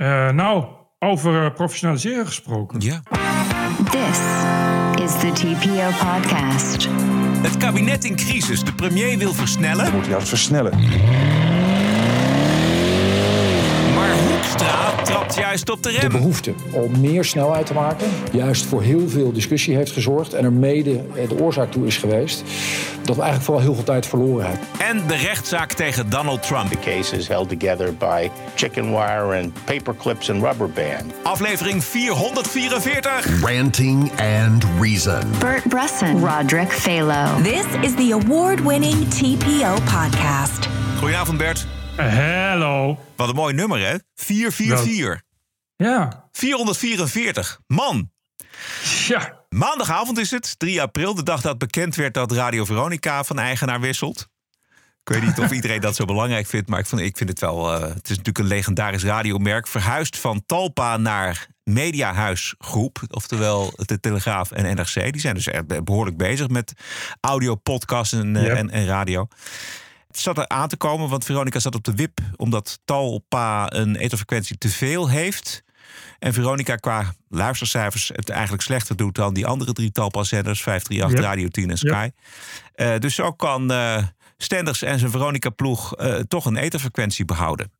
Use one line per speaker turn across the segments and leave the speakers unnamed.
Uh, nou, over uh, professionaliseren gesproken.
Ja.
This is the TPO podcast.
Het kabinet in crisis. De premier wil versnellen.
We moeten juist versnellen.
Maar Juist op de rem.
De behoefte om meer snelheid te maken juist voor heel veel discussie heeft gezorgd. En er mede de oorzaak toe is geweest dat we eigenlijk vooral heel veel tijd verloren hebben.
En de rechtszaak tegen Donald Trump.
The case is held together by chicken wire and paperclips and rubber band.
Aflevering 444.
Ranting and Reason.
Bert Bresson. Roderick Phalo.
This is the award-winning TPO podcast.
Goedenavond Bert.
Hello.
Wat een mooi nummer hè? 444.
Ja.
444. Man.
Ja.
Maandagavond is het, 3 april, de dag dat bekend werd dat Radio Veronica van eigenaar wisselt. Ik weet niet of iedereen dat zo belangrijk vindt, maar ik vind, ik vind het wel. Uh, het is natuurlijk een legendarisch radiomerk. Verhuisd van Talpa naar Mediahuis Groep, oftewel de Telegraaf en NRC. Die zijn dus behoorlijk bezig met audio, podcast en,
Yep.
en, en radio. Het zat er aan te komen, want Veronica zat op de wip omdat Talpa een etherfrequentie te veel heeft. En Veronica qua luistercijfers het eigenlijk slechter doet dan die andere drie Talpa-zenders, 538,
Yep.
Radio 10 en Sky. Eh, dus zo kan eh, Stenders en zijn Veronica-ploeg eh, toch een etherfrequentie behouden.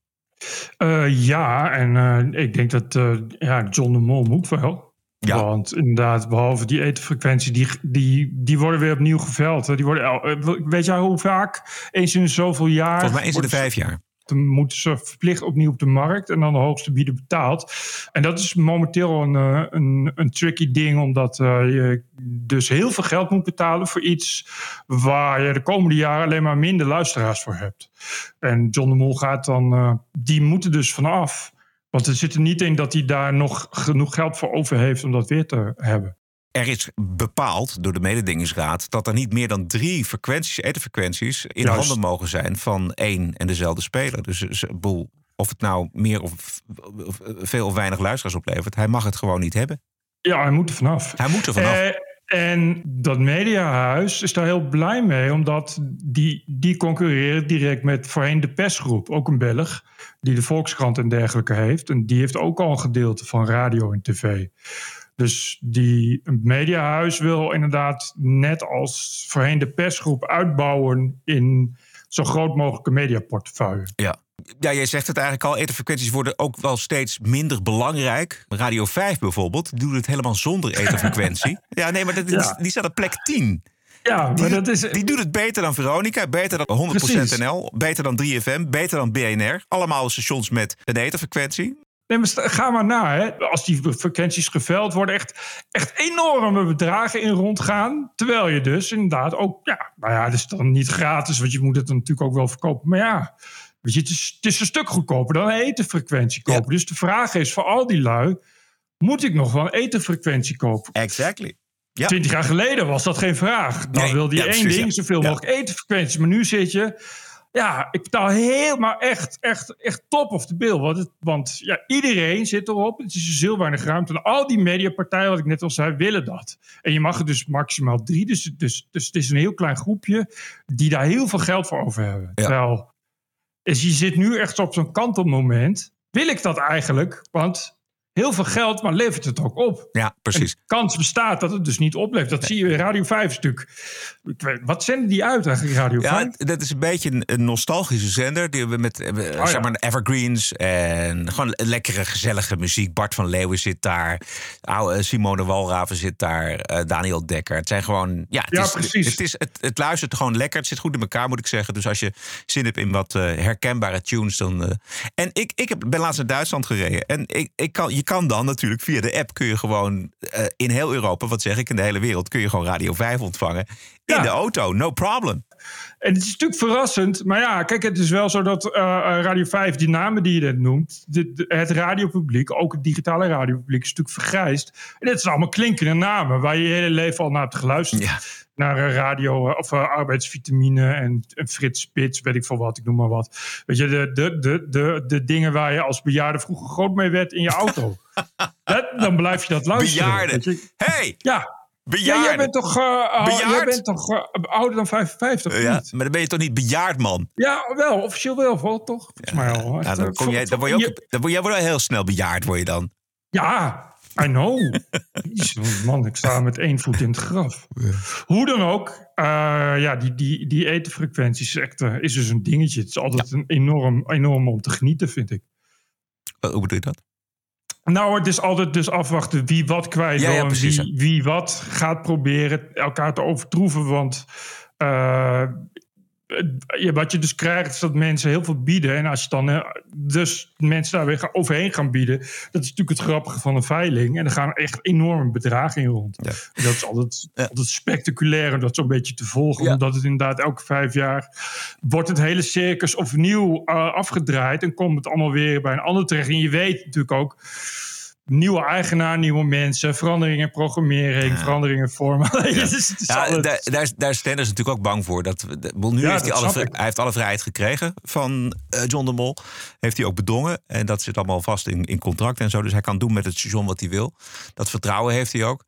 Uh, ja, en uh, ik denk dat uh, ja, John de Mol moet wel.
Ja.
Want inderdaad, behalve die etenfrequentie, die, die, die worden weer opnieuw geveld. hè. Die worden, el- weet jij hoe vaak? Eens in zoveel jaar.
Volgens mij eens in de vijf jaar.
moeten ze verplicht opnieuw op de markt en dan de hoogste bieder betaald. En dat is momenteel een, eh, een, een tricky ding, omdat eh, je dus heel veel geld moet betalen voor iets waar je de komende jaren alleen maar minder luisteraars voor hebt. En John de Mol gaat dan, eh, die moeten dus vanaf. Want er zit er niet in dat hij daar nog genoeg geld voor over heeft om dat weer te hebben.
Er is bepaald door de mededingingsraad dat er niet meer dan drie frequenties, etherfrequenties in
Juist.
handen mogen zijn van één en dezelfde speler. Dus ze- boel, of het nou meer of, of veel of weinig luisteraars oplevert, hij mag het gewoon niet hebben.
Ja, hij moet er vanaf.
Hij moet er vanaf.
Eh, en dat mediahuis is daar heel blij mee, omdat die, die concurreren direct met voorheen de persgroep, ook een Belg, die de Volkskrant en dergelijke heeft. En die heeft ook al een gedeelte van radio en tv. Dus die mediahuis wil inderdaad net als voorheen de persgroep uitbouwen in zo groot mogelijke mediaportefeuille.
Ja. Ja, jij zegt het eigenlijk al. Etherfrequenties worden ook wel steeds minder belangrijk. Radio 5 bijvoorbeeld, die doet het helemaal zonder etherfrequentie. ja, nee, maar dat,
Ja.
die staat op plek 10.
Ja, maar
Die,
dat is.
die doet het beter dan Veronica, beter dan 100%
Precies.
NL, beter dan 3FM, beter dan BNR. Allemaal stations met een etherfrequentie.
Nee, maar ga maar na. Hè. Als die frequenties geveld worden, echt, echt enorme bedragen in rondgaan. Terwijl je dus inderdaad ook, ja, nou ja, het is dan niet gratis, want je moet het dan natuurlijk ook wel verkopen. Maar ja, je, het is, het is een stuk goedkoper dan een etenfrequentie kopen. Dus de vraag is voor al die lui, moet ik nog wel een etenfrequentie kopen?
Exactly. Ja.
Twintig jaar geleden was dat geen vraag. Dan
Nee,
wilde je
ja,
één
precies,
ding,
ja.
zoveel mogelijk etenfrequenties. Maar nu zit je... Ja, ik betaal helemaal echt, echt, echt top of the bill. Want, het, want ja, iedereen zit erop. Het is dus heel weinig ruimte. En al die mediapartijen, wat ik net al zei, willen dat. En je mag er dus maximaal drie. Dus, dus, dus het is een heel klein groepje die daar heel veel geld voor over hebben. Terwijl, dus je zit nu echt op zo'n kantelmoment. Wil ik dat eigenlijk? Want heel veel geld, maar levert het ook op?
Ja, precies.
En de kans bestaat dat het dus niet oplevert. Dat zie je in Radio 5 stuk. Wat zenden die uit eigenlijk, Radio
Ja,
5?
dat is een beetje een, nostalgische zender. Die we met eh,
Oh, ja.
zeg maar evergreens en gewoon lekkere, gezellige muziek. Bart van Leeuwen zit daar. Oude Simone Walraven zit daar. eh, Daniel Dekker. Het zijn gewoon. Ja, het,
Ja,
is,
precies.
Het, is, het, het luistert gewoon lekker. Het zit goed in elkaar, moet ik zeggen. Dus als je zin hebt in wat eh, herkenbare tunes, dan. eh, en ik, ik heb, ben laatst naar Duitsland gereden. En ik, ik kan, je kan dan natuurlijk via de app kun je gewoon eh, in heel Europa, wat zeg ik, in de hele wereld, kun je gewoon Radio 5 ontvangen. In
Ja.
de auto, no problem.
En het is natuurlijk verrassend. Maar ja, kijk, het is wel zo dat eh, eh, Radio 5, die namen die je net noemt... de- de- het radiopubliek, ook het digitale radiopubliek... is natuurlijk vergrijsd. En dit zijn allemaal klinkende namen... waar je je hele leven al naar hebt geluisterd.
Ja.
Naar eh, radio, eh, of eh, arbeidsvitamine en, en Frits Spits, weet ik veel wat, ik noem maar wat. Weet je, de, de, de, de, de dingen waar je als bejaarde vroeger groot mee werd in je auto. dat, dan blijf je dat luisteren.
Bejaarden. Hey,
Ja,
Bejaarden.
jij bent toch, oh, jij bent toch ouder dan 55, of
Ja,
niet?
maar dan ben je toch niet bejaard, man?
Ja, wel. Officieel wel, vol, toch? Volgens mij al. Echt,
dan, kom jij, dan word je ook dan word jij wel heel snel bejaard, word je dan.
Ja, I know. Jezus, Man, ik sta met één voet in het graf. Hoe dan ook, eh, ja, die, die, die etenfrequentiesecte is dus een dingetje. Het is altijd een enorm, enorm om te genieten, vind ik.
Wat- Hoe bedoel je dat?
Nou, het is altijd dus afwachten wie wat kwijt wil
ja,
en wie, wie wat gaat proberen elkaar te overtroeven. Want eh, wat je dus krijgt is dat mensen heel veel bieden. En als je dan eh, dus mensen daar weer overheen gaan bieden... dat is natuurlijk het grappige van een veiling. En er gaan echt enorme bedragen in rond.
Ja.
Dat is altijd,
Ja.
altijd spectaculair om dat zo'n beetje te volgen.
Ja.
Omdat het inderdaad elke vijf jaar... wordt het hele circus opnieuw eh, afgedraaid... en komt het allemaal weer bij een ander terecht. En je weet natuurlijk ook nieuwe eigenaar, nieuwe mensen, veranderingen in programmering, veranderingen in vorm.
Ja,
altijd-
daar, daar, is- daar is Stenders natuurlijk ook bang voor. Dat, de- nu
Ja,
heeft hij, alle, hij heeft alle vrijheid gekregen van eh, John de Mol. Heeft hij ook bedongen. En dat zit allemaal vast in, in contract en zo. Dus hij kan doen met het station wat hij wil. Dat vertrouwen heeft hij ook.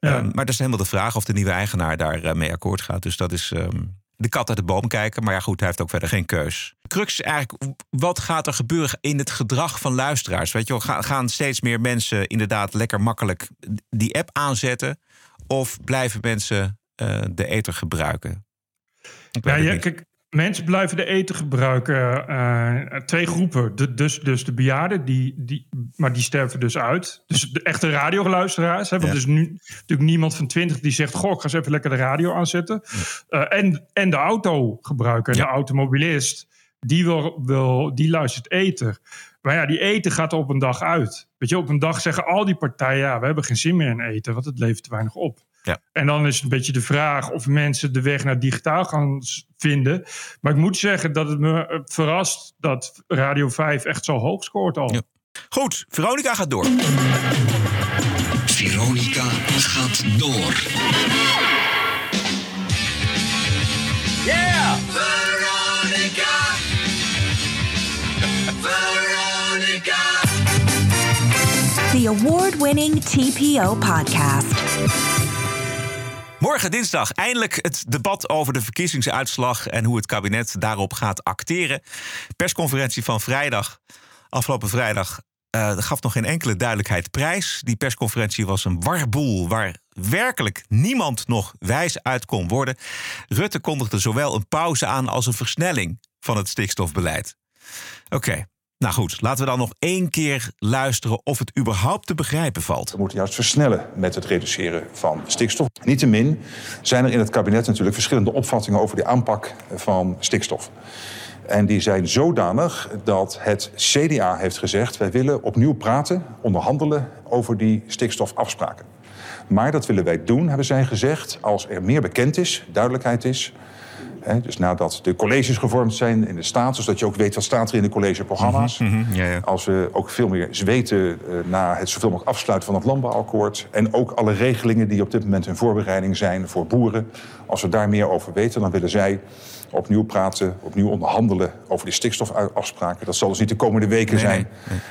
Ehm, maar dat is helemaal de vraag of de nieuwe eigenaar daar eh, mee akkoord gaat. Dus dat is ehm, de kat uit de boom kijken. Maar ja, goed, hij heeft ook verder geen keus. Crux is eigenlijk, wat gaat er gebeuren in het gedrag van luisteraars? Weet je wel, gaan, steeds meer mensen inderdaad lekker makkelijk die app aanzetten? Of blijven mensen eh, de ether gebruiken? Ik
ja, ja, kijk, mensen blijven de eten gebruiken. eh, twee groepen. De, dus, dus de bejaarden, die, die, maar die sterven dus uit. Dus de echte radioluisteraars. Hè, want
Ja.
er is nu natuurlijk niemand van twintig die zegt... goh, ik ga eens even lekker de radio aanzetten. Eh, en, en de autogebruiker, en
Ja.
de automobilist... Die, wil, wil, die luistert eten. Maar ja, die eten gaat er op een dag uit. Weet je, op een dag zeggen al die partijen... ja, we hebben geen zin meer in eten, want het levert te weinig op.
Ja.
En dan is het een beetje de vraag of mensen de weg naar digitaal gaan vinden. Maar ik moet zeggen dat het me eh, verrast dat Radio 5 echt zo hoog scoort al.
Ja. Goed, Veronica gaat door.
Veronica gaat door.
Yeah!
Veronica. Veronica.
The award winning TPO podcast.
Morgen dinsdag eindelijk het debat over de verkiezingsuitslag en hoe het kabinet daarop gaat acteren. Persconferentie van vrijdag, afgelopen vrijdag, eh, gaf nog geen enkele duidelijkheid prijs. Die persconferentie was een warboel waar werkelijk niemand nog wijs uit kon worden. Rutte kondigde zowel een pauze aan als een versnelling van het stikstofbeleid. Oké, nou goed, laten we dan nog één keer luisteren of het überhaupt te begrijpen valt.
We moeten juist versnellen met het reduceren van stikstof. Niettemin zijn er in het kabinet natuurlijk verschillende opvattingen over de aanpak van stikstof. En die zijn zodanig dat het CDA heeft gezegd: wij willen opnieuw praten, onderhandelen over die stikstofafspraken. Maar dat willen wij doen, hebben zij gezegd, als er meer bekend is, duidelijkheid is. Hè, dus nadat de colleges gevormd zijn in de staat, zodat je ook weet wat staat er in de collegeprogramma's.
ja, ja.
Als we ook veel meer weten eh, na het zoveel mogelijk afsluiten van het landbouwakkoord. En ook alle regelingen die op dit moment in voorbereiding zijn voor boeren. Als we daar meer over weten, dan willen zij opnieuw praten, opnieuw onderhandelen over die stikstofafspraken. Dat zal dus niet de komende weken
Nee,
zijn.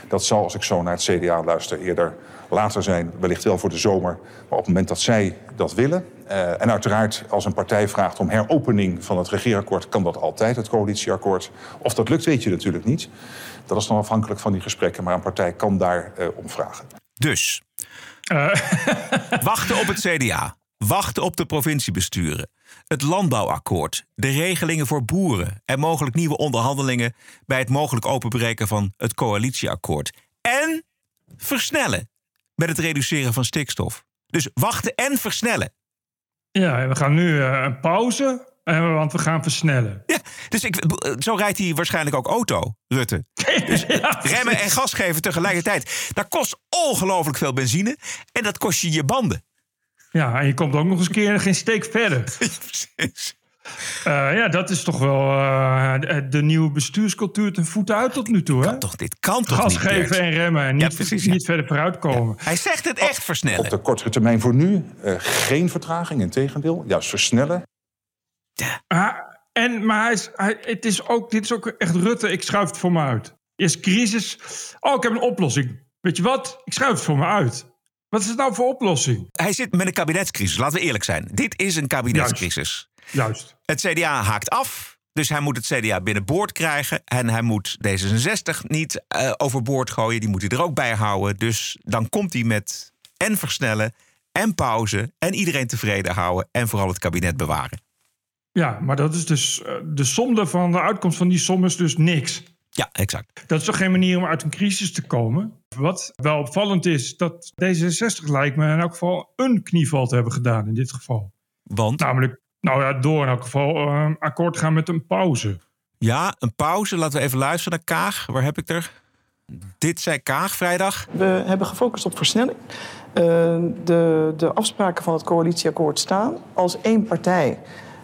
Dat zal, als ik zo naar het CDA luister, eerder later zijn. Wellicht wel voor de zomer. Maar op het moment dat zij dat willen. eh, en uiteraard, als een partij vraagt om heropening van het regeerakkoord, kan dat altijd, het coalitieakkoord. Of dat lukt, weet je natuurlijk niet. Dat is dan afhankelijk van die gesprekken, maar een partij kan daar eh, om vragen.
Dus, wachten op het CDA. Wachten op de provinciebesturen. Het landbouwakkoord. De regelingen voor boeren. En mogelijk nieuwe onderhandelingen bij het mogelijk openbreken van het coalitieakkoord. En versnellen met het reduceren van stikstof. Dus wachten en versnellen.
Ja, we gaan nu eh, een pauze, eh, want we gaan versnellen.
Ja, dus ik, zo rijdt hij waarschijnlijk ook auto, Rutte. Dus remmen en gas geven tegelijkertijd. Dat kost ongelooflijk veel benzine. En dat kost je je banden.
Ja, en je komt ook nog eens een keer geen steek verder.
Precies.
Eh, ja, dat is toch wel eh, de, nieuwe bestuurscultuur ten voeten uit tot nu toe. Hè?
Toch, dit kan toch
Gas
niet,
geven
Bert?
en remmen en
Ja,
niet,
precies, ja.
niet verder vooruit komen.
Hij zegt het echt
Op
versnellen.
de kortere termijn voor nu eh, geen vertraging, in tegendeel. Juist versnellen.
Ah, en, maar hij is, hij, het is ook, dit is ook echt Rutte, ik schuif het voor me uit. Eerst crisis. Oh, ik heb een oplossing. Weet je wat? Ik schuif het voor me uit. Wat is het nou voor oplossing?
Hij zit met een kabinetscrisis, laten we eerlijk zijn. Dit is een kabinetscrisis.
Juist.
Het CDA haakt af. Dus hij moet het CDA binnenboord krijgen. En hij moet D66 niet uh, overboord gooien. Die moet hij er ook bij houden. Dus dan komt hij met en versnellen en pauze. En iedereen tevreden houden. En vooral het kabinet bewaren.
Ja, maar dat is dus. Uh, de som daarvan, de uitkomst van die som is dus niks.
Ja, exact.
Dat is toch geen manier om uit een crisis te komen? Wat wel opvallend is, dat D66 lijkt me in elk geval een knieval te hebben gedaan in dit geval.
Want?
Namelijk, nou ja, door in elk geval uh, akkoord gaan met een pauze.
Ja, een pauze. Laten we even luisteren naar Kaag. Waar heb ik er? Dit zei Kaag vrijdag.
We hebben gefocust op versnelling. Uh, de, de afspraken van het coalitieakkoord staan. Als één partij,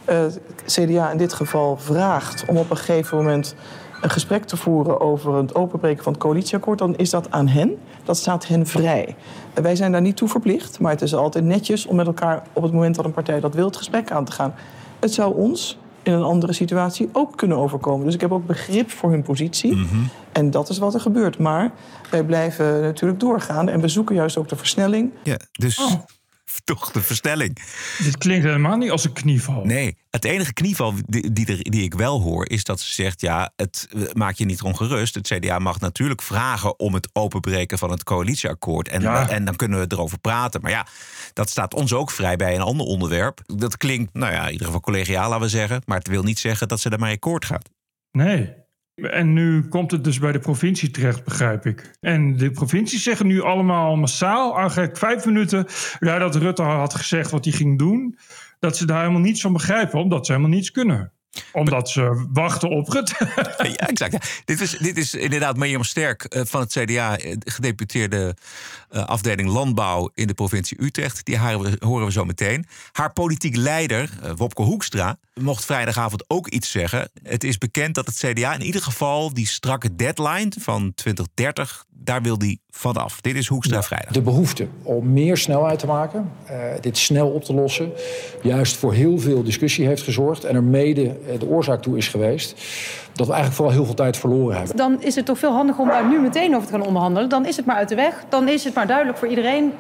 uh, CDA in dit geval, vraagt om op een gegeven moment een gesprek te voeren over het openbreken van het coalitieakkoord, dan is dat aan hen. Dat staat hen vrij. Wij zijn daar niet toe verplicht, maar het is altijd netjes om met elkaar op het moment dat een partij dat wil het gesprek aan te gaan. Het zou ons in een andere situatie ook kunnen overkomen. Dus ik heb ook begrip voor hun positie. Mm -hmm. En dat is wat er gebeurt. Maar wij blijven natuurlijk doorgaan en we zoeken juist ook de versnelling.
Ja, dus. Oh toch de versnelling.
Dit klinkt helemaal niet als een knieval.
Nee, het enige knieval die, die, er, die ik wel hoor... is dat ze zegt, ja, het maakt je niet ongerust. Het CDA mag natuurlijk vragen om het openbreken van het coalitieakkoord. En, ja. en dan kunnen we erover praten. Maar ja, dat staat ons ook vrij bij een ander onderwerp. Dat klinkt, nou ja, in ieder geval collegiaal, laten we zeggen. Maar het wil niet zeggen dat ze daarmee akkoord gaat.
Nee, en nu komt het dus bij de provincie terecht, begrijp ik. En de provincies zeggen nu allemaal massaal, eigenlijk vijf minuten nadat Rutte had gezegd wat hij ging doen, dat ze daar helemaal niets van begrijpen, omdat ze helemaal niets kunnen omdat ze wachten op het.
ja, exact. Dit, is, dit is inderdaad Mirjam Sterk van het CDA, gedeputeerde afdeling Landbouw in de provincie Utrecht. Die horen we zo meteen. Haar politiek leider, Wopke Hoekstra, mocht vrijdagavond ook iets zeggen. Het is bekend dat het CDA in ieder geval die strakke deadline van 2030, daar wil die vanaf. Dit is Hoekstra ja, vrijdag.
De behoefte om meer snelheid te maken, uh, dit snel op te lossen, juist voor heel veel discussie heeft gezorgd en er mede de oorzaak toe is geweest dat we eigenlijk vooral heel veel tijd verloren hebben.
Dan is het toch veel handiger om daar nu meteen over te gaan onderhandelen. Dan is het maar uit de weg. Dan is het maar duidelijk voor iedereen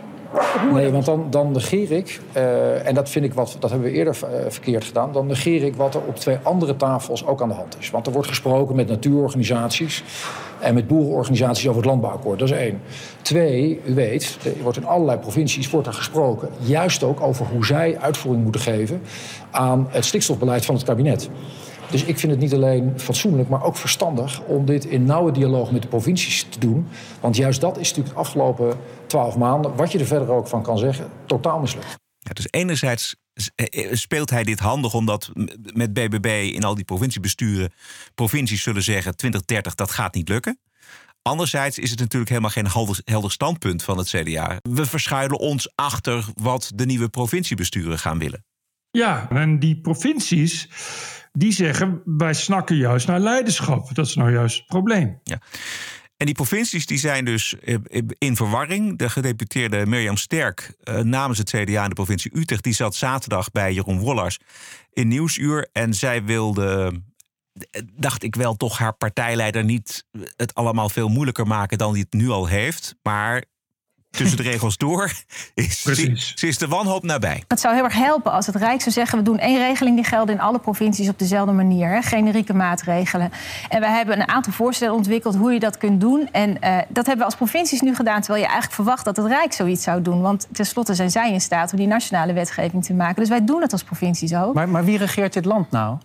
Nee, want dan, dan negeer ik, uh, en dat vind ik wat, dat hebben we eerder uh, verkeerd gedaan, dan negeer ik wat er op twee andere tafels ook aan de hand is. Want er wordt gesproken met natuurorganisaties en met boerenorganisaties over het landbouwakkoord. Dat is één. Twee, u weet, er wordt in allerlei provincies wordt er gesproken, juist ook over hoe zij uitvoering moeten geven aan het stikstofbeleid van het kabinet. Dus ik vind het niet alleen fatsoenlijk, maar ook verstandig om dit in nauwe dialoog met de provincies te doen. Want juist dat is natuurlijk de afgelopen twaalf maanden, wat je er verder ook van kan zeggen, totaal mislukt.
Ja, dus enerzijds speelt hij dit handig omdat met BBB in al die provinciebesturen provincies zullen zeggen 2030 dat gaat niet lukken. Anderzijds is het natuurlijk helemaal geen helder, helder standpunt van het CDA. We verschuilen ons achter wat de nieuwe provinciebesturen gaan willen.
Ja, en die provincies die zeggen wij snakken juist naar leiderschap. Dat is nou juist het probleem.
Ja. En die provincies die zijn dus in verwarring. De gedeputeerde Mirjam Sterk namens het CDA in de provincie Utrecht... die zat zaterdag bij Jeroen Wollars in Nieuwsuur. En zij wilde, dacht ik wel, toch haar partijleider niet... het allemaal veel moeilijker maken dan hij het nu al heeft. Maar tussen de regels door, is, ze, ze is de wanhoop nabij.
Het zou heel erg helpen als het Rijk zou zeggen... we doen één regeling die geldt in alle provincies op dezelfde manier. Hè, generieke maatregelen. En we hebben een aantal voorstellen ontwikkeld hoe je dat kunt doen. En uh, dat hebben we als provincies nu gedaan... terwijl je eigenlijk verwacht dat het Rijk zoiets zou doen. Want tenslotte zijn zij in staat om die nationale wetgeving te maken. Dus wij doen het als provincies ook.
Maar, maar wie regeert dit land nou?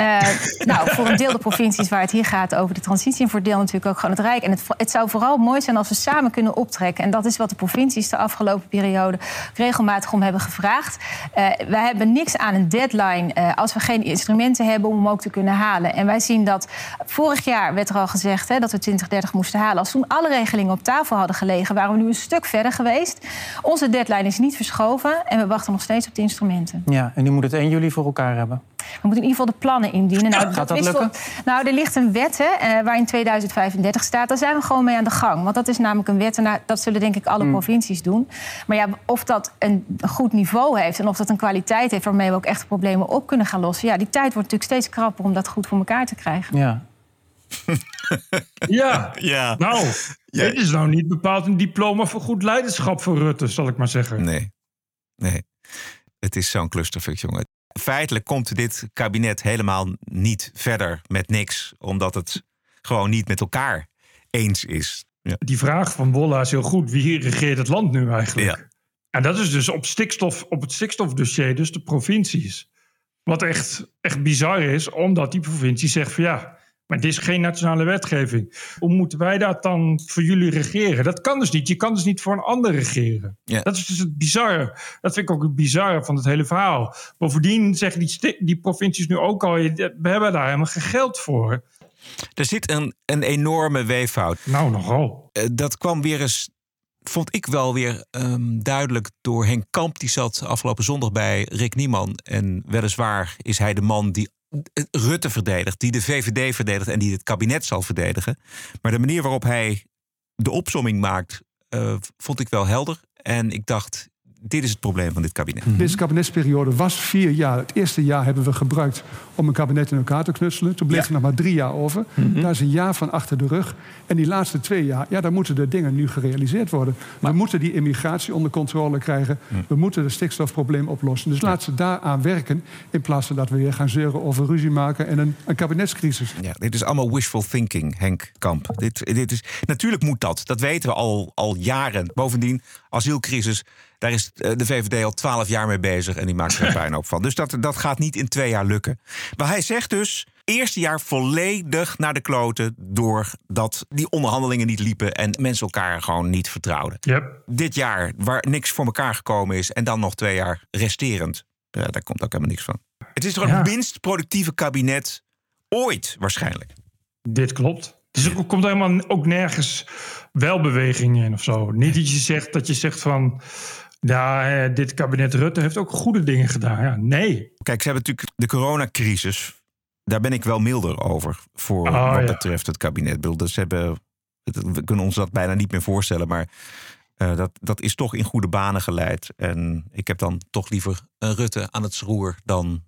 Uh, nou, voor een deel de provincies waar het hier gaat over de transitie... en voor deel natuurlijk ook gewoon het Rijk. En het, het, zou vooral mooi zijn als we samen kunnen optrekken. En dat is wat de provincies de afgelopen periode regelmatig om hebben gevraagd. Uh, wij hebben niks aan een deadline uh, als we geen instrumenten hebben... om hem ook te kunnen halen. En wij zien dat vorig jaar werd er al gezegd hè, dat we 2030 moesten halen. Als toen alle regelingen op tafel hadden gelegen... waren we nu een stuk verder geweest. Onze deadline is niet verschoven en we wachten nog steeds op de instrumenten.
Ja, en nu moet het 1 juli voor elkaar hebben.
We moeten in ieder geval de plannen indienen. Nou,
Gaat dat lukken?
Nou, er ligt een wet hè, waar in 2035 staat. Daar zijn we gewoon mee aan de gang. Want dat is namelijk een wet en dat zullen denk ik alle mm. provincies doen. Maar ja, of dat een goed niveau heeft en of dat een kwaliteit heeft... waarmee we ook echt problemen op kunnen gaan lossen... ja, die tijd wordt natuurlijk steeds krapper om dat goed voor elkaar te krijgen.
Ja.
ja.
ja.
Nou, Dit is nou niet bepaald een diploma voor goed leiderschap voor Rutte, zal ik maar zeggen.
Nee, nee. Het is zo'n clusterfuck, jongen. Feitelijk komt dit kabinet helemaal niet verder met niks, omdat het gewoon niet met elkaar eens is. Ja.
Die vraag van Wolla is heel goed. Wie regeert het land nu eigenlijk?
Ja.
En dat is dus op, stikstof, op het stikstofdossier, dus de provincies. Wat echt, echt bizar is, omdat die provincie zegt van ja, maar dit is geen nationale wetgeving. Hoe moeten wij dat dan voor jullie regeren? Dat kan dus niet. Je kan dus niet voor een ander regeren. Dat is dus het bizarre. Dat vind ik ook het bizarre van het hele verhaal. Bovendien zeggen die, die provincies nu ook al, we hebben daar helemaal geen geld voor.
Er zit een, een enorme weeffout.
Nou, nogal.
Eh, dat kwam weer eens, vond ik wel weer ehm, duidelijk door Henk Kamp. Die zat afgelopen zondag bij Rick Nieman. En weliswaar is hij de man die Rutte verdedigt, die de VVD verdedigt en die het kabinet zal verdedigen. Maar de manier waarop hij de opsomming maakt, eh, vond ik wel helder. En ik dacht, dit is het probleem van dit kabinet.
Deze kabinetsperiode was vier jaar. Het eerste jaar hebben we gebruikt om een kabinet in elkaar te knutselen. Toen bleef er nog maar drie jaar over. Daar is een jaar van achter de rug. En die laatste twee jaar, ja, daar moeten de dingen nu gerealiseerd worden. we moeten die immigratie onder controle krijgen. We moeten het stikstofprobleem oplossen. Dus laat ze daaraan werken. In plaats van dat we weer gaan zeuren over ruzie maken en een, een kabinetscrisis.
Ja, dit is allemaal wishful thinking, Henk Kamp. Dit, dit is, natuurlijk moet dat. Dat weten we al, al jaren. Bovendien, asielcrisis, daar is eh, de VVD al twaalf jaar mee bezig... en die maakt er puinhoop van. Dus dat, dat gaat niet in twee jaar lukken. Maar hij zegt dus, eerste jaar volledig naar de kloten... doordat die onderhandelingen niet liepen... en mensen elkaar gewoon niet vertrouwden.
Yep.
Dit jaar, waar niks voor elkaar gekomen is... en dan nog twee jaar resterend. Ja, daar komt ook helemaal niks van. Het is toch
Ja.
het minst productieve kabinet ooit, waarschijnlijk.
Dit klopt. Dus er komt helemaal ook nergens welbeweging in of zo. Niet dat je zegt dat je zegt van. Ja, eh, dit kabinet Rutte heeft ook goede dingen gedaan. Ja, nee.
Kijk, ze hebben natuurlijk de coronacrisis. Daar ben ik wel milder over. Voor
Oh,
wat
ja.
betreft het kabinet. Bedoel, ze hebben, we kunnen ons dat bijna niet meer voorstellen. Maar eh, dat, dat is toch in goede banen geleid. En ik heb dan toch liever een Rutte aan het roer dan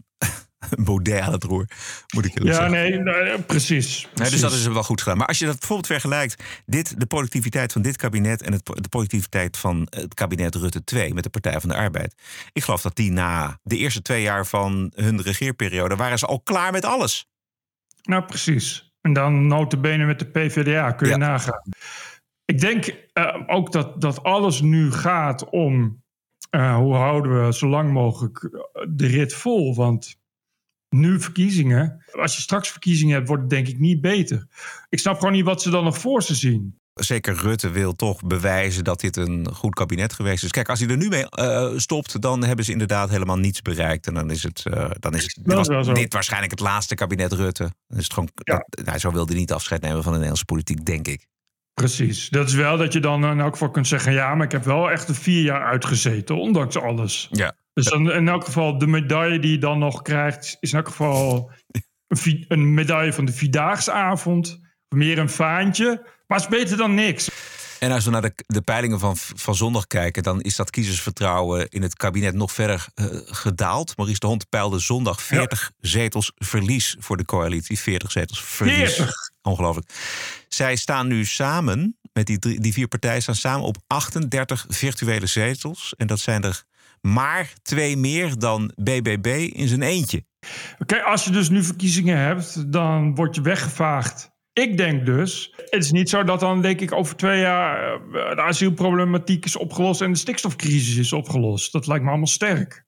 Baudet aan het roer. Moet ik
Ja,
zeggen.
nee, nee, precies.
Nee,
precies.
dus dat is wel goed gedaan. Maar als je dat bijvoorbeeld vergelijkt, dit, de productiviteit van dit kabinet en het, de productiviteit van het kabinet Rutte 2 met de Partij van de Arbeid. Ik geloof dat die na de eerste twee jaar van hun regeerperiode waren ze al klaar met alles.
Nou, precies. En dan notabene met de PvdA, kun je
Ja.
nagaan. Ik denk eh, ook dat, dat alles nu gaat om... eh, hoe houden we zo lang mogelijk de rit vol? Want nu verkiezingen... Als je straks verkiezingen hebt, wordt het denk ik niet beter. Ik snap gewoon niet wat ze dan nog voor ze zien.
Zeker Rutte wil toch bewijzen dat dit een goed kabinet geweest is. Kijk, als hij er nu mee eh, stopt, dan hebben ze inderdaad helemaal niets bereikt. En dan is het, eh, dan is het dit, was waarschijnlijk het laatste kabinet Rutte. Dan is het gewoon, dat- nou, zo wilde hij niet afscheid nemen van de Nederlandse politiek, denk ik.
Precies. Dat is wel dat je dan in elk geval kunt zeggen... ja, maar ik heb wel echt vier jaar uitgezeten, ondanks alles.
Ja.
Dus dan in elk geval de medaille die je dan nog krijgt... is in elk geval een, medaille van de Vierdaagse Meer een vaantje, maar het is beter dan niks.
En als we naar de, de peilingen van, van zondag kijken, dan is dat kiezersvertrouwen in het kabinet nog verder eh, gedaald. Maurice de Hond peilde zondag 40 zetels verlies voor de coalitie. 40 zetels verlies.
40?
Ongelooflijk. Zij staan nu samen, met die, die vier partijen, staan samen op 38 virtuele zetels. En dat zijn er maar twee meer dan BBB in zijn eentje.
Kijk, als je dus nu verkiezingen hebt, dan word je weggevaagd. Ik denk dus, het is niet zo dat dan denk ik over twee jaar eh, de asielproblematiek is opgelost en de stikstofcrisis is opgelost. Dat lijkt me allemaal sterk.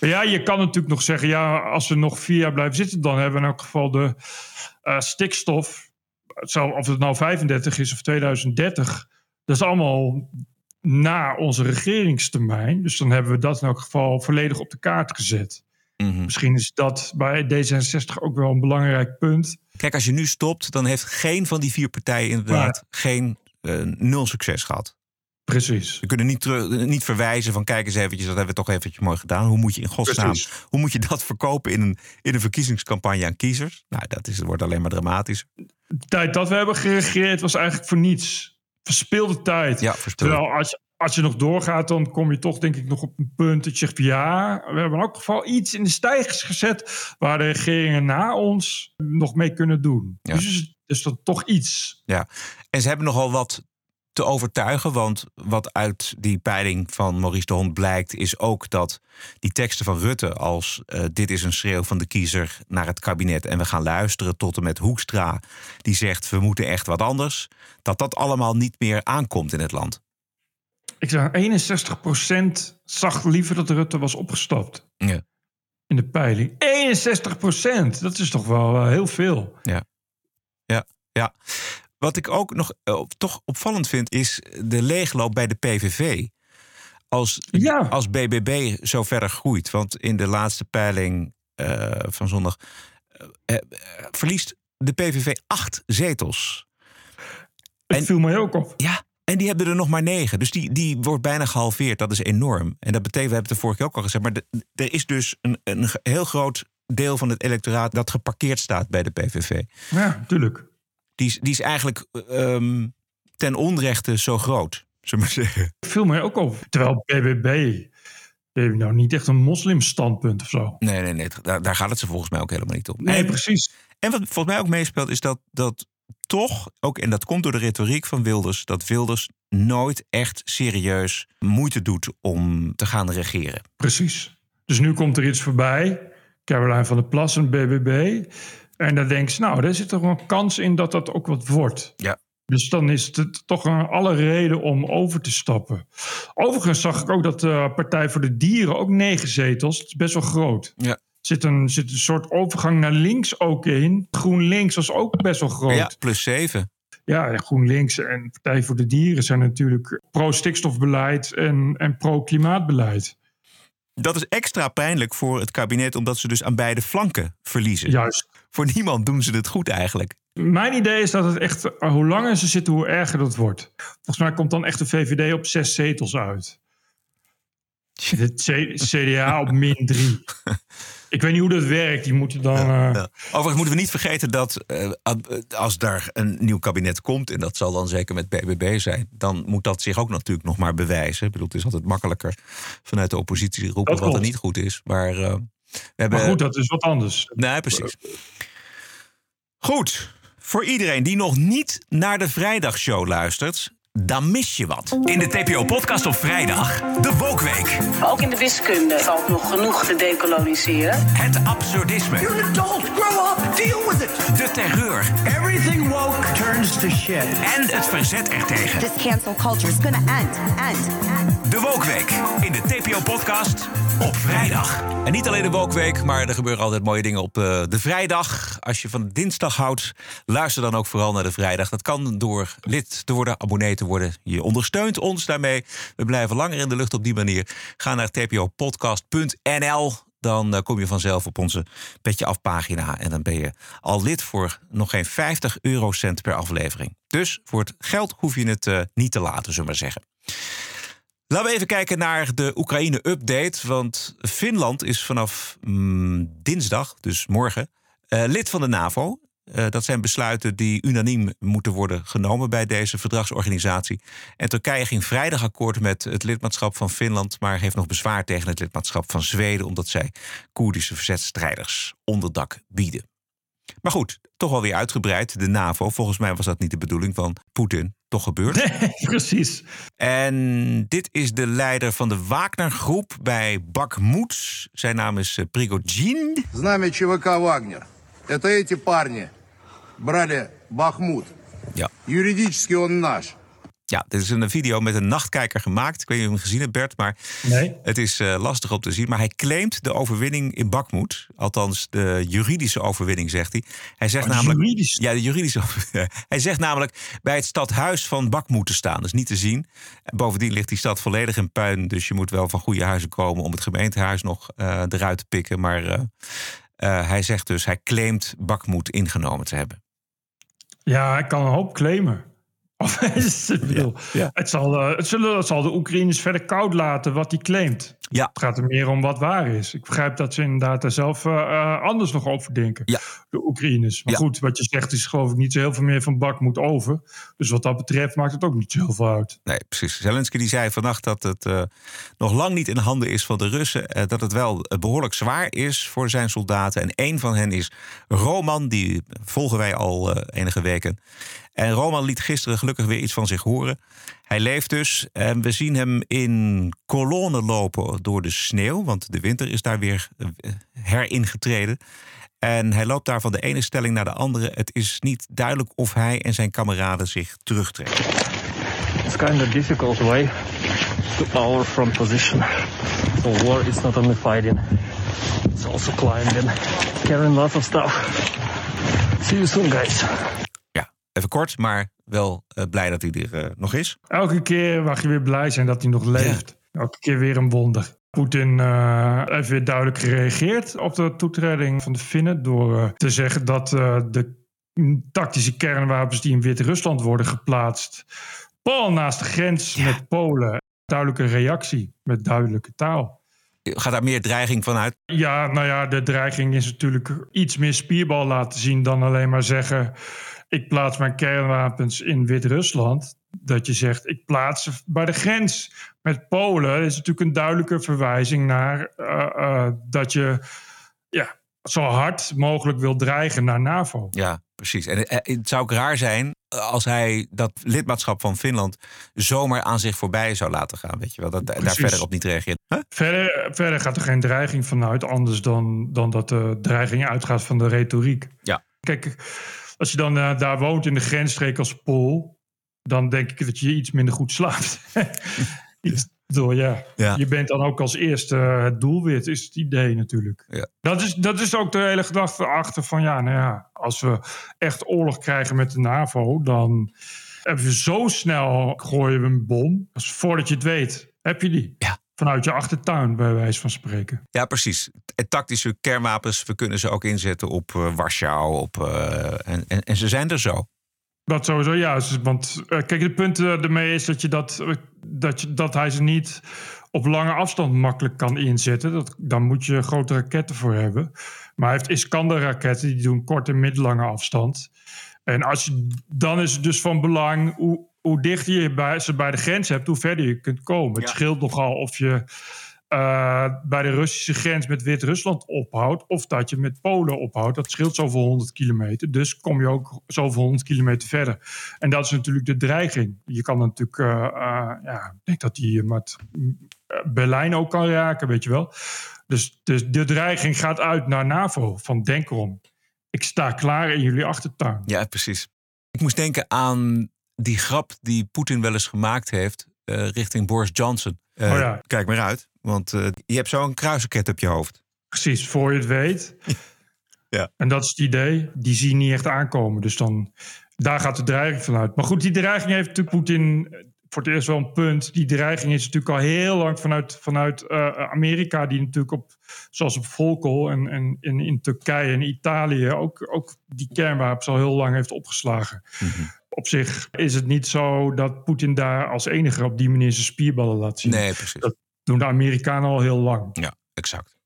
Ja, je kan natuurlijk nog zeggen, ja, als we nog vier jaar blijven zitten, dan hebben we in elk geval de eh, stikstof, het zal- of het nou 35 is of 2030, dat is allemaal na onze regeringstermijn. Dus dan hebben we dat in elk geval volledig op de kaart gezet. Misschien is dat bij D66 ook wel een belangrijk punt.
Kijk, als je nu stopt, dan heeft geen van die vier partijen inderdaad geen eh, nul succes gehad.
Precies.
We kunnen niet, terug, niet verwijzen van kijk eens eventjes, dat hebben we toch eventjes mooi gedaan. Hoe moet je in godsnaam,
Precies.
hoe moet je dat verkopen in een, in een verkiezingscampagne aan kiezers? Nou, dat is, wordt alleen maar dramatisch.
De tijd dat we hebben geregeerd was eigenlijk voor niets. Verspilde tijd.
Ja, verspilde.
Terwijl als je, als je nog doorgaat, dan kom je toch denk ik nog op een punt dat je zegt... ja, we hebben in elk geval iets in de stijgers gezet... waar de regeringen na ons nog mee kunnen doen.
Ja.
Dus is dat toch iets.
Ja, en ze hebben nogal wat te overtuigen. Want wat uit die peiling van Maurice de Hond blijkt, is ook dat die teksten van Rutte als eh, dit is een schreeuw van de kiezer naar het kabinet en we gaan luisteren tot en met Hoekstra, die zegt we moeten echt wat anders, dat dat allemaal niet meer aankomt in het land.
Ik zeg, 61% zag liever dat Rutte was opgestapt.
Ja.
In de peiling. 61%! Dat is toch wel eh, heel veel.
Ja. Ja, ja. Wat ik ook nog eh, toch opvallend vind, is de leegloop bij de PVV. Als, als BBB zo verder groeit. Want in de laatste peiling eh, van zondag eh, verliest de PVV acht zetels.
Het viel mij ook op.
Ja, en die hebben er nog maar negen. Dus die, die wordt bijna gehalveerd. Dat is enorm. En dat betekent, we hebben het de vorige keer ook al gezegd... maar de- er is dus een, een heel groot deel van het electoraat... dat geparkeerd staat bij de PVV.
Ja, natuurlijk.
Die is, die is eigenlijk ehm, ten onrechte zo groot, zullen we maar zeggen.
viel mij ook op. Terwijl BBB heeft nou niet echt een moslimstandpunt of zo.
Nee, nee, nee. Daar, daar gaat het ze volgens mij ook helemaal niet om.
Nee,
En-
precies.
En wat volgens mij ook meespeelt, is dat, dat toch, ook, en dat komt door de retoriek van Wilders, dat Wilders nooit echt serieus moeite doet om te gaan regeren.
Precies. Dus nu komt er iets voorbij. Caroline van der Plas en BBB. En dan denk je, nou, daar zit toch wel een kans in dat dat ook wat wordt.
Ja.
Dus dan is het toch een alle reden om over te stappen. Overigens zag ik ook dat de Partij voor de Dieren ook negen zetels. Het is best wel groot.
Ja.
Er zit een, zit een soort overgang naar links ook in. GroenLinks was ook best wel groot.
Ja, plus zeven.
Ja, en GroenLinks en Partij voor de Dieren zijn natuurlijk pro-stikstofbeleid en, en pro-klimaatbeleid.
Dat is extra pijnlijk voor het kabinet, omdat ze dus aan beide flanken verliezen.
Juist.
Voor niemand doen ze het goed eigenlijk.
Mijn idee is dat het echt, eh, hoe langer ze zitten, hoe erger dat wordt. Volgens mij komt dan echt de VVD op zes zetels uit. Het CDA op min drie. Ik weet niet hoe dat werkt. Die moeten dan. eh,
Ja. Overigens moeten we niet vergeten dat eh, als daar een nieuw kabinet komt, en dat zal dan zeker met BBB zijn, dan moet dat zich ook natuurlijk nog maar bewijzen. Ik bedoel, het is altijd makkelijker vanuit de oppositie roepen
Dat
wat er niet goed is. Maar, eh, we hebben,
Maar goed, dat is wat anders.
Nee, precies. Goed, voor iedereen die nog niet naar de vrijdagshow luistert, dan mis je wat. In de TPO-podcast op vrijdag, de Wokweek.
Ook in de wiskunde valt nog genoeg te decoloniseren.
Het absurdisme.
You're an adult. Grow up. Deal with it.
De terreur.
Everything woke turns to shit.
En het verzet ertegen.
This cancel culture is gonna end, end, end.
De Wokweek in de TPO-podcast op vrijdag. En niet alleen de Wokweek, maar er gebeuren altijd mooie dingen op eh, de vrijdag. Als je van dinsdag houdt, luister dan ook vooral naar de vrijdag. Dat kan door lid te worden, abonnee te worden. Je ondersteunt ons daarmee. We blijven langer in de lucht op die manier. Ga naar tpopodcast.nl. Dan eh, kom je vanzelf op onze Petje Af pagina. En dan ben je al lid voor nog geen 50 eurocent per aflevering. Dus voor het geld hoef je het eh, niet te laten, zullen we zeggen. Laten we even kijken naar de Oekraïne-update. Want Finland is vanaf mm, dinsdag, dus morgen, eh, lid van de NAVO. Eh, dat zijn besluiten die unaniem moeten worden genomen bij deze verdragsorganisatie. En Turkije ging vrijdag akkoord met het lidmaatschap van Finland, maar heeft nog bezwaar tegen het lidmaatschap van Zweden, omdat zij Koerdische verzetstrijders onderdak bieden. Maar goed, toch wel weer uitgebreid. De NAVO, volgens mij was dat niet de bedoeling van Poetin. Toch gebeurd.
Nee, precies.
En dit is de leider van de Wagner-groep bij Bakhmut. Zijn naam is eh, Prigozhin.
Знамя ЧВК «Вагнер». Это эти парни брали Бахмут.
Ja.
Юридически он наш.
Ja, dit is een video met een nachtkijker gemaakt. Ik weet niet of je hem gezien hebt, Bert, maar
Nee.
het is eh, lastig om te zien. Maar hij claimt de overwinning in Bakhmut. Althans, de juridische overwinning, zegt hij. Hij zegt
Oh,
namelijk.
juridisch?
Ja, de juridische over- Hij zegt namelijk bij het stadhuis van Bakhmut te staan. Dat is niet te zien. En bovendien ligt die stad volledig in puin. Dus je moet wel van goede huizen komen om het gemeentehuis nog eh, eruit te pikken. Maar eh, eh, hij zegt dus, hij claimt Bakhmut ingenomen te hebben.
Ja, hij kan een hoop claimen. Of, Het, zal, eh, het, zullen, het zal de Oekraïners verder koud laten wat hij claimt.
Ja.
Het gaat er meer om wat waar is. Ik begrijp dat ze inderdaad daar zelf eh, eh, anders nog over denken.
Ja.
De Oekraïners. Maar goed, wat je zegt is geloof ik niet zo heel veel meer van bak moet over. Dus wat dat betreft maakt het ook niet zo heel veel uit.
Nee, precies. Zelensky die zei vannacht dat het nog lang niet in handen is van de Russen. dat het wel eh, behoorlijk zwaar is voor zijn soldaten. En een van hen is Roman, die volgen wij al enige weken. En Roman liet gisteren gelukkig weer iets van zich horen. Hij leeft dus en we zien hem in kolonnen lopen door de sneeuw. Want de winter is daar weer eh, heringetreden. En hij loopt daar van de ene stelling naar de andere. Het is niet duidelijk of hij en zijn kameraden zich terugtrekken.
It's kind of difficult way to our front position. So war is not only fighting, it's also climbing, carrying lots of stuff. See you soon, guys.
Even kort, maar wel eh, blij dat hij er eh, nog is.
Elke keer mag je weer blij zijn dat hij nog leeft. Elke keer weer een wonder. Poetin eh, heeft weer duidelijk gereageerd op de toetreding van de Finnen. Door te zeggen dat de tactische kernwapens die in Wit-Rusland worden geplaatst. pal naast de grens met Polen. Duidelijke reactie met duidelijke taal.
Gaat daar meer dreiging van uit?
Ja, nou ja, de dreiging is natuurlijk iets meer spierbal laten zien dan alleen maar zeggen: ik plaats mijn kernwapens in Wit-Rusland. Dat je zegt: ik plaats ze bij de grens met Polen. is natuurlijk een duidelijke verwijzing naar eh, eh, dat je ja, zo hard mogelijk wil dreigen naar NAVO.
Ja, precies. En eh, het zou ook raar zijn als hij dat lidmaatschap van Finland zomaar aan zich voorbij zou laten gaan. Weet je wel, dat daar verder op niet reageert. Huh?
Verder, verder gaat er geen dreiging vanuit, anders dan, dan dat de dreiging uitgaat van de retoriek.
Ja.
Kijk, als je dan eh, daar woont in de grensstreek als Pool, dan denk ik dat je iets minder goed slaapt. iets, door, ja.
Ja.
Je bent dan ook als eerste eh, het doelwit, is het idee natuurlijk.
Ja.
Dat, is, dat is ook de hele gedachte achter van ja, nou ja, als we echt oorlog krijgen met de NAVO, dan hebben we zo snel gooien we een bom. Dus voordat je het weet, heb je die.
Ja.
Vanuit je achtertuin, bij wijze van spreken.
Ja, precies. Tactische kernwapens, we kunnen ze ook inzetten op eh, Warschau. Op, eh, en, en, en ze zijn er zo.
Dat sowieso juist. Want eh, kijk, het punt ermee is dat, je dat, dat, je, dat hij ze niet op lange afstand makkelijk kan inzetten. Dat, daar moet je grote raketten voor hebben. Maar hij heeft Iskander-raketten, die doen korte en middellange afstand. En als je, dan is het dus van belang hoe, hoe dichter je bij, ze bij de grens hebt, hoe verder je kunt komen. Het scheelt nogal of je eh, bij de Russische grens met Wit-Rusland ophoudt, of dat je met Polen ophoudt. Dat scheelt zoveel honderd kilometer. Dus kom je ook zoveel honderd kilometer verder. En dat is natuurlijk de dreiging. Je kan natuurlijk, eh, eh, ja, ik denk dat die met Berlijn ook kan raken, weet je wel. Dus, dus de dreiging gaat uit naar NAVO. Van denk erom. Ik sta klaar in jullie achtertuin.
Ja, precies. Ik moest denken aan die grap die Poetin wel eens gemaakt heeft eh, richting Boris Johnson. Eh,
Oh ja.
Kijk maar uit, want eh, je hebt zo een kruisraket op je hoofd.
Precies, voor je het weet.
Ja.
En dat is het idee. Die zie je niet echt aankomen. Dus dan, daar gaat de dreiging vanuit. Maar goed, die dreiging heeft natuurlijk Poetin voor het eerst wel een punt. Die dreiging is natuurlijk al heel lang vanuit, vanuit Amerika, die natuurlijk op, zoals op Volkel en, en in, in Turkije en Italië ook, ook die kernwapens al heel lang heeft opgeslagen. Op zich is het niet zo dat Poetin daar als enige op die manier zijn spierballen laat zien.
Nee, precies.
Dat doen de Amerikanen al heel lang.
Ja, exact.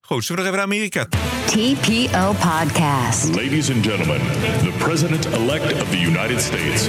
Goed, zullen we nog even naar Amerika?
TPO Podcast.
Ladies and gentlemen, the President elect of the United States.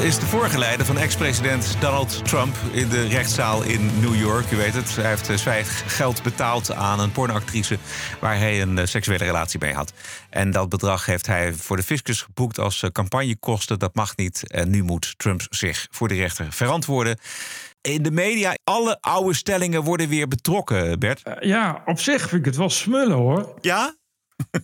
is de voorgeleide van ex-president Donald Trump in de rechtszaal in New York. U weet het, hij heeft zwijggeld betaald aan een pornoactrice waar hij een eh, seksuele relatie mee had. En dat bedrag heeft hij voor de fiscus geboekt als eh, campagnekosten. Dat mag niet. En nu moet Trump zich voor de rechter verantwoorden. In de media, alle oude stellingen worden weer betrokken, Bert.
Ja, op zich vind ik het wel smullen hoor.
Ja?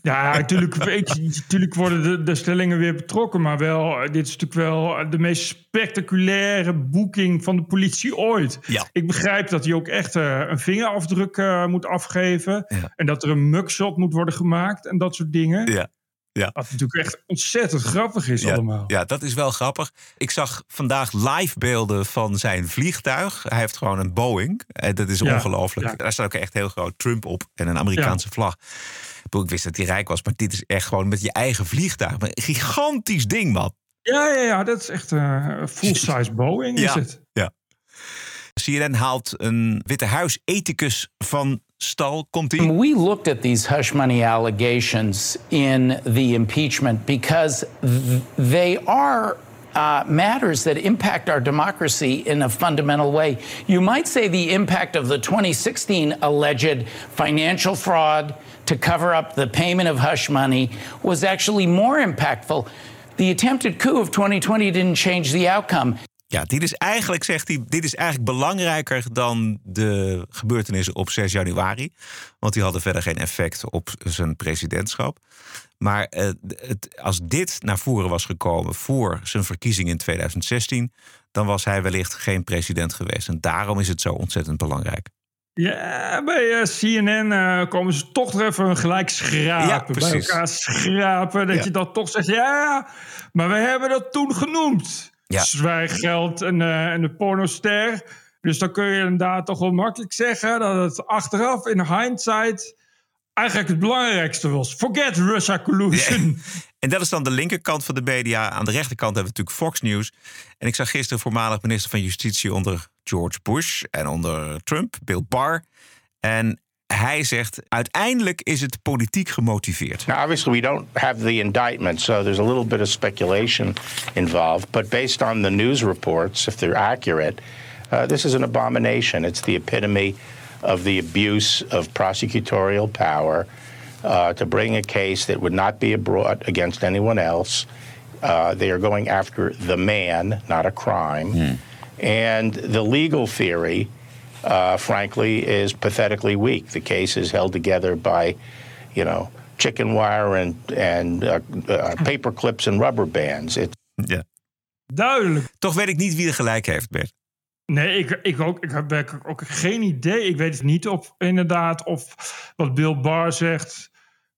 Ja, natuurlijk, natuurlijk worden de, de stellingen weer betrokken. Maar wel, eh, dit is natuurlijk wel de meest spectaculaire boeking van de politie ooit.
Ja.
Ik begrijp dat hij ook echt eh, een vingerafdruk eh, moet afgeven.
Ja.
En dat er een mugshot moet worden gemaakt en dat soort dingen.
Ja. Ja.
Wat natuurlijk echt ontzettend grappig is
Ja,
allemaal.
ja, dat is wel grappig. Ik zag vandaag live beelden van zijn vliegtuig. Hij heeft gewoon een Boeing. En dat is
Ja,
ongelooflijk.
ja.
Daar staat ook echt heel groot Trump op en een Amerikaanse vlag. Ik wist dat hij rijk was, maar dit is echt gewoon met je eigen vliegtuig. Een gigantisch ding, man.
Ja, ja, ja, dat is echt eh, een full-size Boeing is
ja.
het.
ja. CNN haalt een Witte Huis ethicus van stal. Komt ie?
We looked at these hush money allegations in the impeachment because th- they are uh, matters that impact our democracy in a fundamental way. You might say the impact of the 2016 alleged financial fraud to cover up the payment of hush money was actually more impactful. The attempted coup of 2020 didn't change the outcome.
Ja, dit is eigenlijk, zegt hij, dit is eigenlijk belangrijker dan de gebeurtenissen op 6 januari. Want die hadden verder geen effect op zijn presidentschap. Maar eh, het, als dit naar voren was gekomen voor zijn verkiezing in 2016, dan was hij wellicht geen president geweest. En daarom is het zo ontzettend belangrijk.
Ja, bij eh, CNN eh, komen ze toch even gelijk schrapen.
Ja,
bij elkaar schrapen. Dat
Ja.
je dat toch zegt, ja, maar we hebben dat toen genoemd.
Ja.
Zwijgeld en, eh, en de pornoster. Dus dan kun je inderdaad toch wel makkelijk zeggen... dat het achteraf, in hindsight, eigenlijk het belangrijkste was. Forget Russia collusion.
En dat is dan de linkerkant van de media. Aan de rechterkant hebben we natuurlijk Fox News. En ik zag gisteren voormalig minister van Justitie onder George Bush en onder Trump, Bill Barr. En hij zegt: uiteindelijk is het politiek gemotiveerd.
Now, obviously, we don't have the indictment, so there's a little bit of speculation involved. But based on the news reports, if they're accurate, uh, this is an abomination. It's the epitome of the abuse of prosecutorial power uh, to bring a case that would not be brought against anyone else. Uh, they are going after the man, not a crime. And the legal theory, uh, frankly, is pathetically weak. The case is held together by, you know, chicken wire and and uh, uh, paper clips and rubber bands. It,
Ja.
Duidelijk.
Toch weet ik niet wie er gelijk heeft, Bert.
Nee, ik, ik, ook, ik heb ook geen idee. Ik weet het niet of inderdaad of wat Bill Barr zegt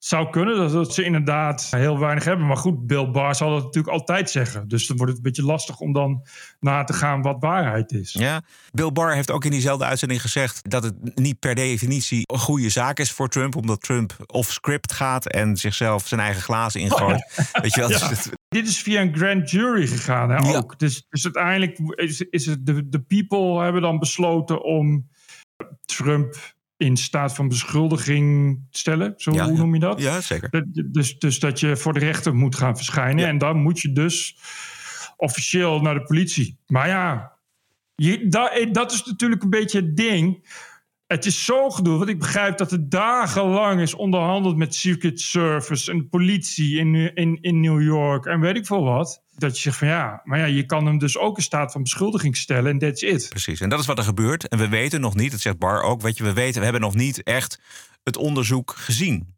zou kunnen. Dat, dat ze inderdaad heel weinig hebben. Maar goed, Bill Barr zal dat natuurlijk altijd zeggen. Dus dan wordt het een beetje lastig om dan na te gaan wat waarheid is.
Ja. Bill Barr heeft ook in diezelfde uitzending gezegd dat het niet per definitie een goede zaak is voor Trump, omdat Trump off-script gaat en zichzelf zijn eigen glazen ingooit. Weet je wel?
Ja.
Dus het-
Dit is via een grand jury gegaan hè,
Ja.
ook. Dus, dus uiteindelijk is, is het de, de people hebben dan besloten om Trump in staat van beschuldiging te stellen. Zo,
Ja,
hoe noem je dat?
Ja, zeker.
Dat- Dus, dus dat je voor de rechter moet gaan verschijnen. En dan moet je dus officieel naar de politie. Maar ja, je, dat, dat is natuurlijk een beetje het ding. Het is zo gedoe, want ik begrijp dat het dagenlang is onderhandeld met Secret Service en politie in, in, in New York en weet ik veel wat. Dat je zegt van ja, maar ja, je kan hem dus ook in staat van beschuldiging stellen en that's it.
Precies, en dat is wat er gebeurt. En we weten nog niet, dat zegt Barr ook, weet je, we weten, we hebben nog niet echt het onderzoek gezien.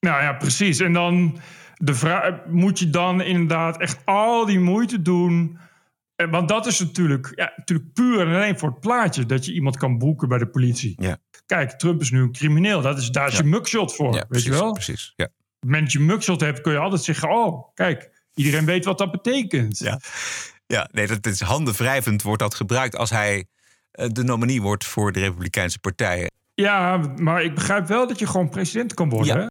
Nou ja, precies. En dan de vraag, moet je dan inderdaad echt al die moeite doen. Eh, Want dat is natuurlijk, ja, natuurlijk puur en alleen voor het plaatje dat je iemand kan boeken bij de politie.
Ja.
Kijk, Trump is nu een crimineel. Dat is, daar is je mugshot voor.
Ja,
weet
precies,
je wel?
precies. Ja.
Op het moment dat je mugshot hebt, kun je altijd zeggen: Oh, kijk, iedereen weet wat dat betekent.
Ja, ja nee, dat is handenwrijvend wordt dat gebruikt als hij eh, de nominee wordt voor de Republikeinse Partij.
Ja, maar ik begrijp wel dat je gewoon president kan worden.
Ja.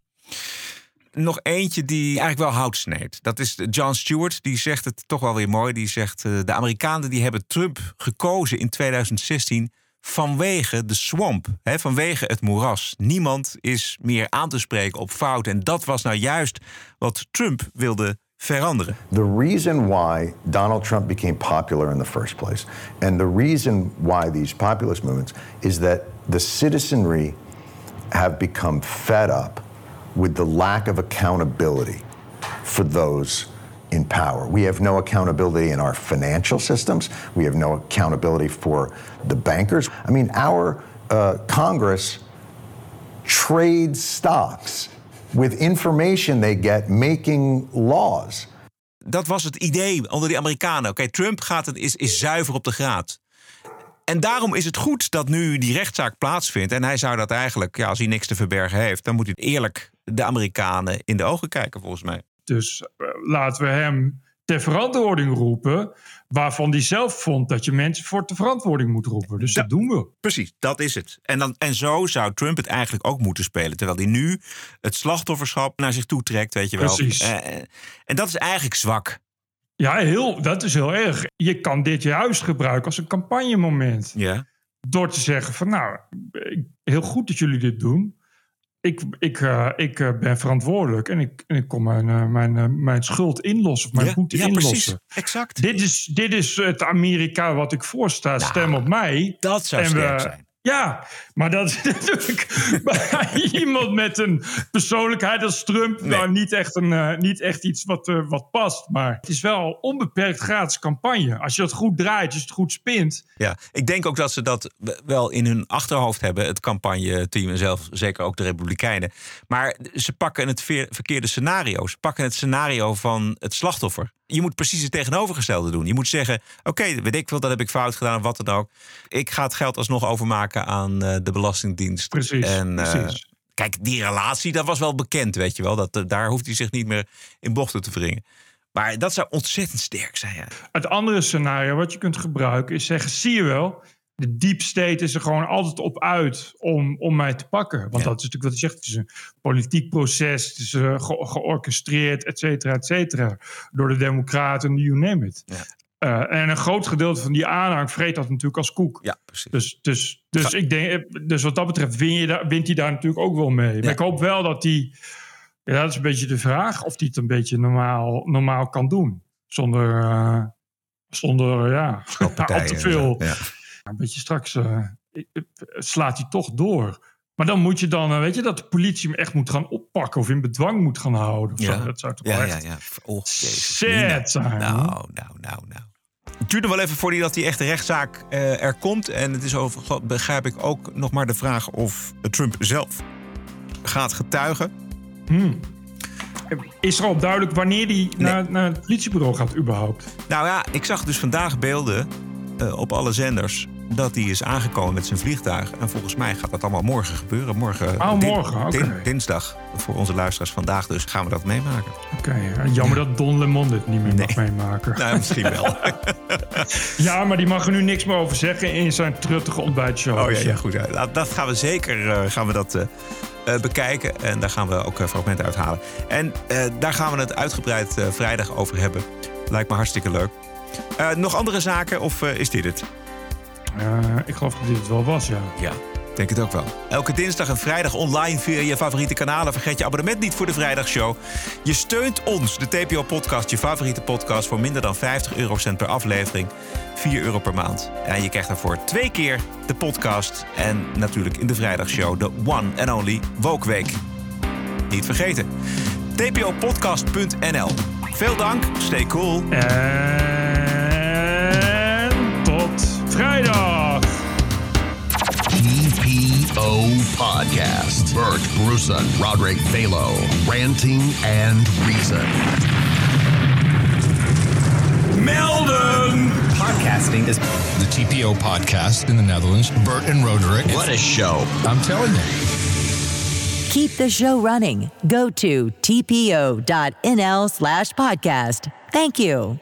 Nog eentje die eigenlijk wel hout sneed. Dat is John Stewart. Die zegt het toch wel weer mooi. Die zegt: eh, De Amerikanen die hebben Trump gekozen in 2016 vanwege de swamp. Hè, vanwege het moeras. Niemand is meer aan te spreken op fout. En dat was nou juist wat Trump wilde veranderen.
The reason why Donald Trump became popular in the first place, and the reason why these populist movements, is that the citizenry have become fed up with the lack of accountability for those in power. We have no accountability in our financial systems. We have no accountability for the bankers. I mean, our uh, Congress trades stocks with information they get making laws.
Dat was het idee onder die Amerikanen. Oké, Trump gaat het, is, is zuiver op de graad. En daarom is het goed dat nu die rechtszaak plaatsvindt. En hij zou dat eigenlijk, ja, als hij niks te verbergen heeft, dan moet hij eerlijk de Amerikanen in de ogen kijken, volgens mij.
Dus uh, laten we hem ter verantwoording roepen. Waarvan hij zelf vond dat je mensen voor de verantwoording moet roepen. Dus dat doen we.
Precies, dat is het. En, dan, en zo zou Trump het eigenlijk ook moeten spelen. Terwijl hij nu het slachtofferschap naar zich toe trekt, weet je wel.
Precies.
Uh, en dat is eigenlijk zwak.
Ja, heel, dat is heel erg. Je kan dit juist gebruiken als een campagnemoment.
Ja.
Door te zeggen van nou, heel goed dat jullie dit doen. Ik, ik, uh, ik uh, ben verantwoordelijk en ik, en ik kom mijn, uh, mijn, mijn schuld inlossen. Of mijn
ja,
boete
ja,
inlossen.
Precies, exact.
Dit is, dit is het Amerika wat ik voorsta. Nou, Stem op mij.
Dat zou
en
sterk
we,
zijn.
Ja, maar dat is natuurlijk bij iemand met een persoonlijkheid als Trump nee. nou, niet, echt een, uh, niet echt iets wat, uh, wat past. Maar het is wel onbeperkt gratis campagne. Als je dat goed draait, als je het goed spint.
Ja, ik denk ook dat ze dat wel in hun achterhoofd hebben, het campagne-team en zelf zeker ook de Republikeinen. Maar ze pakken het verkeerde scenario. Ze pakken het scenario van het slachtoffer. Je moet precies het tegenovergestelde doen. Je moet zeggen: Oké, okay, weet ik veel, dat heb ik fout gedaan of wat dan ook. Ik ga het geld alsnog overmaken aan uh, de Belastingdienst.
Precies.
En, uh,
precies.
Kijk, die relatie, dat was wel bekend, weet je wel. Dat, uh, daar hoeft hij zich niet meer in bochten te wringen. Maar dat zou ontzettend sterk zijn. Ja.
Het andere scenario wat je kunt gebruiken is zeggen: zie je wel, de deep state is er gewoon altijd op uit om, om mij te pakken. Want ja. dat is natuurlijk wat hij zegt. Het is een politiek proces. Het is uh, ge georchestreerd, et cetera, et cetera. Door de democraten, you name it.
Ja.
Uh, en een groot gedeelte van die aanhang vreet dat natuurlijk als koek.
Ja, precies.
Dus, dus, dus, ik denk, dus wat dat betreft win je daar, wint hij daar natuurlijk ook wel mee. Maar ik hoop wel dat hij... Ja, dat is een beetje de vraag of hij het een beetje normaal, normaal kan doen. Zonder, uh, zonder ja, al te veel... Ja. Een beetje straks uh, slaat hij toch door. Maar dan moet je dan, uh, weet je, dat de politie hem echt moet gaan oppakken of in bedwang moet gaan houden.
Ja.
zo. Dat zou toch
ja,
wel
ja,
echt
ja. Oh,
sad zijn.
Nou, nou, nou, nou. Het duurde wel even voordat die echte rechtszaak uh, er komt. En het is over, begrijp ik ook nog maar de vraag of Trump zelf gaat getuigen.
Hmm. Is er al duidelijk wanneer hij nee. naar, naar het politiebureau gaat überhaupt?
Nou ja, ik zag dus vandaag beelden uh, op alle zenders dat hij is aangekomen met zijn vliegtuig. En volgens mij gaat dat allemaal morgen gebeuren. Morgen,
oh, morgen
din,
okay.
din, dinsdag. Voor onze luisteraars vandaag dus gaan we dat meemaken.
Oké, okay, jammer dat Don Lemon dit niet meer nee. mag meemaken.
Nou, misschien wel.
ja, maar die mag er nu niks meer over zeggen in zijn truttige ontbijtshow.
Oh ja, ja goed. Ja. Dat gaan we zeker uh, gaan we dat, uh, bekijken. En daar gaan we ook fragmenten uithalen. En daar gaan we het uitgebreid vrijdag over hebben. Lijkt me hartstikke leuk. Nog andere zaken of is dit het?
Uh, ik geloof dat dit het wel was, ja.
Ja, denk het ook wel. Elke dinsdag en vrijdag online via je favoriete kanalen. Vergeet je abonnement niet voor de vrijdagshow. Je steunt ons, de TPO-podcast, je favoriete podcast... voor minder dan 50 eurocent per aflevering. 4 euro per maand. En je krijgt daarvoor twee keer de podcast... en natuurlijk in de vrijdagshow de one and only Woke Week. Niet vergeten. tpopodcast.nl Veel dank, stay cool.
Tot vrijdag.
TPO Podcast. Bert Bruson, Roderick Balo, Ranting and Reason.
Melden!
Podcasting is
the TPO podcast in the Netherlands. Bert and Roderick.
What a show.
I'm telling you.
Keep the show running. Go to tpo.nl slash podcast. Thank you.